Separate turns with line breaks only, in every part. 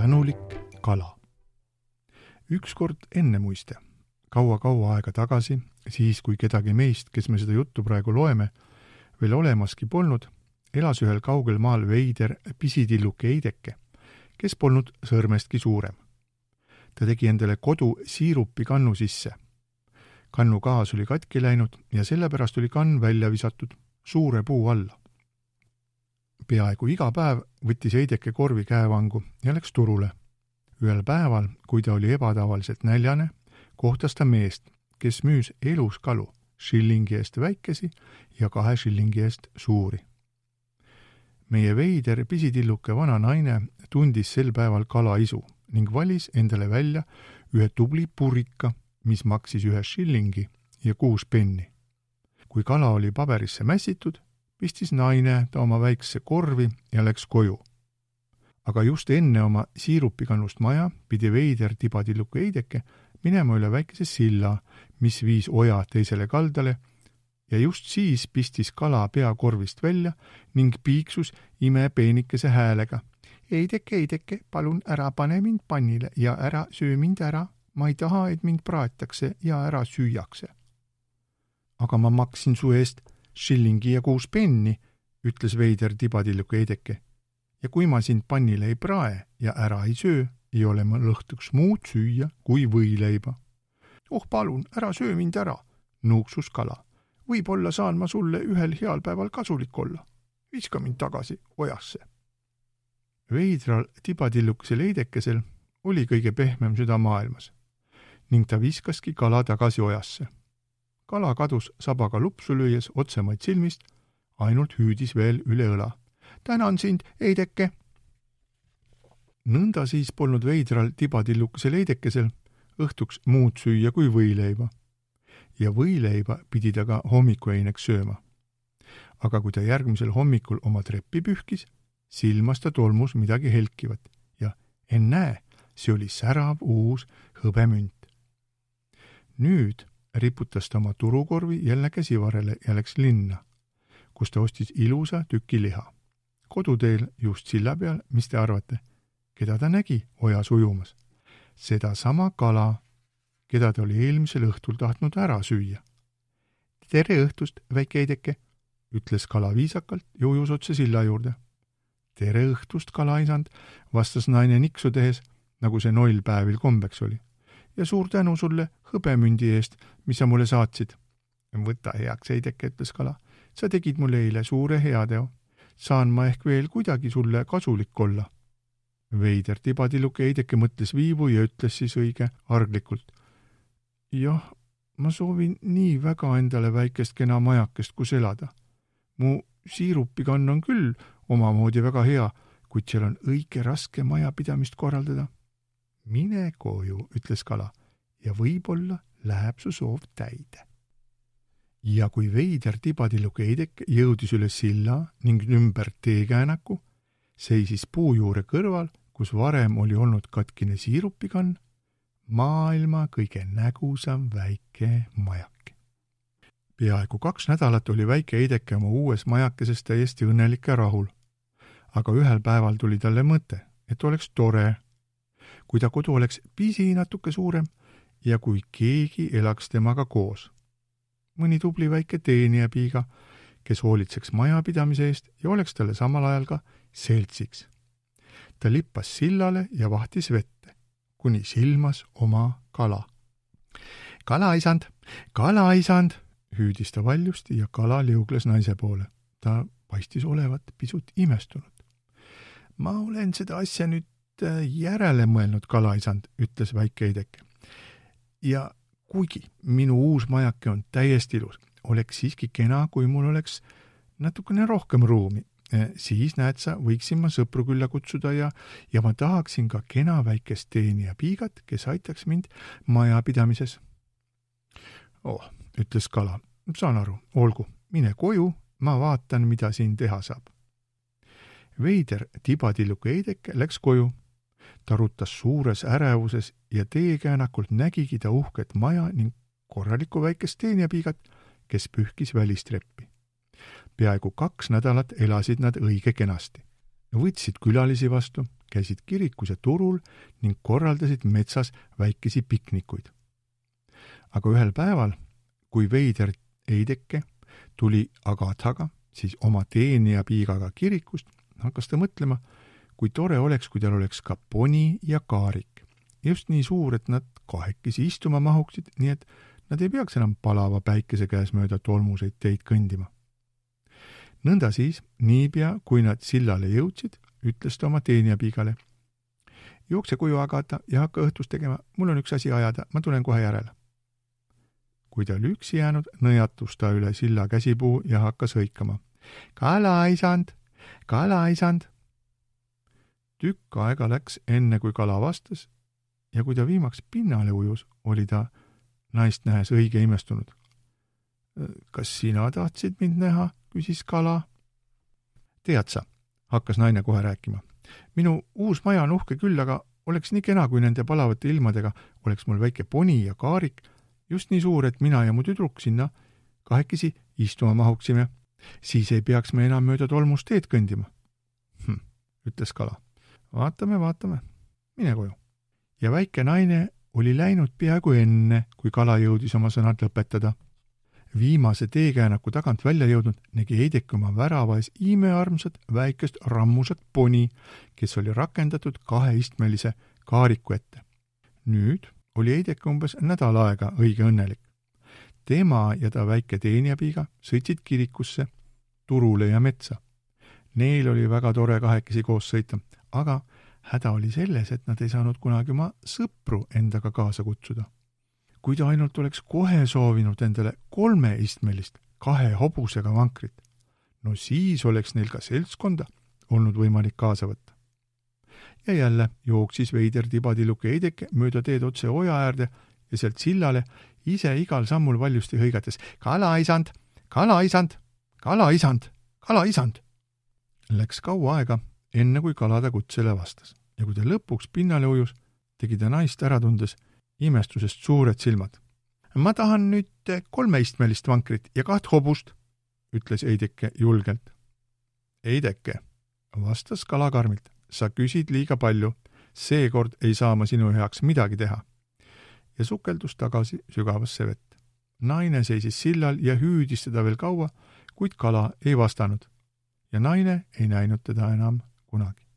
tänulik kala. ükskord ennemuiste, kaua-kaua aega tagasi, siis kui kedagi meist, kes me seda juttu praegu loeme, veel olemaski polnud, elas ühel kaugel maal veider pisitilluke Heideke, kes polnud sõrmestki suurem. ta tegi endale kodu siirupi kannu sisse. kannu gaas oli katki läinud ja sellepärast oli kann välja visatud suure puu alla peaaegu iga päev võttis Heideke korvi käevangu ja läks turule. ühel päeval, kui ta oli ebatavaliselt näljane, kohtas ta meest, kes müüs elus kalu, šillingi eest väikesi ja kahe šillingi eest suuri. meie veider pisitilluke vana naine tundis sel päeval kalaisu ning valis endale välja ühe tubli purika, mis maksis ühe šillingi ja kuus penni. kui kala oli paberisse mässitud, pistis naine ta oma väikse korvi ja läks koju. aga just enne oma siirupikannust maja pidi veider tibatilluke Heideke minema üle väikese silla, mis viis oja teisele kaldale ja just siis pistis kala pea korvist välja ning piiksus imepeenikese häälega. Heideke, Heideke, palun ära pane mind pannile ja ära söö mind ära. ma ei taha, et mind praetakse ja ära süüakse. aga ma maksin su eest šillingi ja kuus penni, ütles veider tibatilluke Heideke. ja kui ma sind pannile ei prae ja ära ei söö, ei ole mul õhtuks muud süüa kui võileiba. oh palun, ära söö mind ära, nuuksus kala. võib-olla saan ma sulle ühel heal päeval kasulik olla. viska mind tagasi ojasse. veidral tibatillukesel Heidekesel oli kõige pehmem süda maailmas ning ta viskaski kala tagasi ojasse kala kadus sabaga lupsu lüües otsemaid silmist, ainult hüüdis veel üle õla. tänan sind, Heideke! nõnda siis polnud veidral tibatillukesel Heidekesel õhtuks muud süüa kui võileiba. ja võileiba pidi ta ka hommikueineks sööma. aga kui ta järgmisel hommikul oma treppi pühkis, silmas ta tolmus midagi helkivat ja ennäe, see oli särav uus hõbemünt. nüüd riputas ta oma turukorvi jälle käsivarrele ja läks linna, kus ta ostis ilusa tüki liha. koduteel just silla peal, mis te arvate, keda ta nägi ojas ujumas? sedasama kala, keda ta oli eelmisel õhtul tahtnud ära süüa. tere õhtust, väike Heideke, ütles kala viisakalt ja ujus otse silla juurde. tere õhtust, kalaisand, vastas naine niksu tehes, nagu see nollpäevil kombeks oli ja suur tänu sulle hõbemündi eest, mis sa mulle saatsid. võta heaks, Heideke, ütles kala. sa tegid mulle eile suure heateo. saan ma ehk veel kuidagi sulle kasulik olla? veider tibatilluke Heideke mõtles viivu ja ütles siis õige arglikult. jah, ma soovin nii väga endale väikest kena majakest, kus elada. mu siirupikann on küll omamoodi väga hea, kuid seal on õige raske majapidamist korraldada mine koju, ütles kala, ja võib-olla läheb su soov täide. ja kui veider tibatilluke Heidek jõudis üle silla ning ümber teekäänaku, seisis puu juure kõrval, kus varem oli olnud katkine siirupikann, maailma kõige nägusam väike majake. peaaegu kaks nädalat oli väike Heideke oma uues majakeses täiesti õnnelik ja rahul. aga ühel päeval tuli talle mõte, et oleks tore kui ta kodu oleks pisi natuke suurem ja kui keegi elaks temaga koos. mõni tubli väike teenijapiiga, kes hoolitseks majapidamise eest ja oleks talle samal ajal ka seltsiks. ta lippas sillale ja vahtis vette, kuni silmas oma kala. kalaisand, kalaisand, hüüdis ta valjusti ja kala liugles naise poole. ta paistis olevat pisut imestunud. ma olen seda asja nüüd järele mõelnud, kalaisand, ütles väike Heideke. ja kuigi minu uus majake on täiesti ilus, oleks siiski kena, kui mul oleks natukene rohkem ruumi, äh, siis näed sa, võiksin ma sõpru külla kutsuda ja, ja ma tahaksin ka kena väikest teenijapiigat, kes aitaks mind majapidamises. oh, ütles kala, saan aru, olgu, mine koju, ma vaatan, mida siin teha saab. veider tibatilluke Heideke läks koju ta rutas suures ärevuses ja teekäänakult nägigi ta uhket maja ning korralikku väikest teenijapiigat, kes pühkis välistreppi. peaaegu kaks nädalat elasid nad õige kenasti. võtsid külalisi vastu, käisid kirikus ja turul ning korraldasid metsas väikesi piknikuid. aga ühel päeval, kui veider Eideke tuli Agathaga, siis oma teenijapiigaga kirikust, hakkas ta mõtlema, kui tore oleks, kui tal oleks ka poni ja kaarik. just nii suur, et nad kahekesi istuma mahuksid, nii et nad ei peaks enam palava päikese käes mööda tolmuseid teid kõndima. nõnda siis, niipea kui nad sillale jõudsid, ütles ta oma teenijapiigale. jookse koju, Agata, ja hakka õhtust tegema, mul on üks asi ajada, ma tulen kohe järele. kui ta oli üksi jäänud, nõjatus ta üle silla käsipuu ja hakkas hõikama. kalaisand, kalaisand. Tükk aega läks, enne kui kala vastas ja kui ta viimaks pinnale ujus, oli ta naist nähes õige imestunud. kas sina tahtsid mind näha? küsis kala. tead sa, hakkas naine kohe rääkima. minu uus maja on uhke küll, aga oleks nii kena, kui nende palavate ilmadega oleks mul väike poni ja kaarik, just nii suur, et mina ja mu tüdruk sinna kahekesi istuma mahuksime. siis ei peaks me enam mööda tolmust teed kõndima hm,. ütles kala. Vaatame, vaatame. mine koju. ja väike naine oli läinud peaaegu enne, kui kala jõudis oma sõnad lõpetada. viimase teekäänaku tagant välja jõudnud nägi Heidek oma värava ees imearmsat väikest rammusat poni, kes oli rakendatud kaheistmelise kaariku ette. nüüd oli Heidek umbes nädal aega õige õnnelik. tema ja ta väike teenijapiiga sõitsid kirikusse, turule ja metsa. Neil oli väga tore kahekesi koos sõita, aga häda oli selles, et nad ei saanud kunagi oma sõpru endaga kaasa kutsuda. kui ta ainult oleks kohe soovinud endale kolmeistmelist kahe hobusega vankrit, no siis oleks neil ka seltskonda olnud võimalik kaasa võtta. ja jälle jooksis veider tibatilluke Heideke mööda teed otse oja äärde ja sealt sillale, ise igal sammul valjusti hõigates kalaisand, kalaisand, kalaisand, kalaisand. Läks kaua aega, enne kui kala ta kutsele vastas ja kui ta lõpuks pinnale ujus, tegi ta naist ära tundes imestusest suured silmad. ma tahan nüüd kolmeistmelist vankrit ja kaht hobust, ütles Heideke julgelt. Heideke, vastas kala karmilt, sa küsid liiga palju, seekord ei saa ma sinu heaks midagi teha. ja sukeldus tagasi sügavasse vett. naine seisis sillal ja hüüdis teda veel kaua, kuid kala ei vastanud ja naine ei näinud teda enam kunagi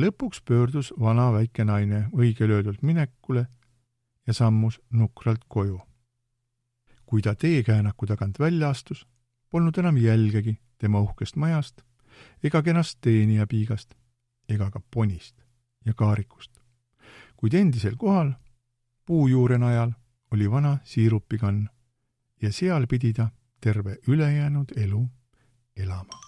lõpuks pöördus vana väike naine õigel öeldult minekule ja sammus nukralt koju. kui ta teekäänaku tagant välja astus, polnud enam jälgegi tema uhkest majast ega kenast teenijapiigast ega ka ponist ja kaarikust. kuid endisel kohal, puujuure najal, oli vana siirupikann ja seal pidi ta terve ülejäänud elu elama.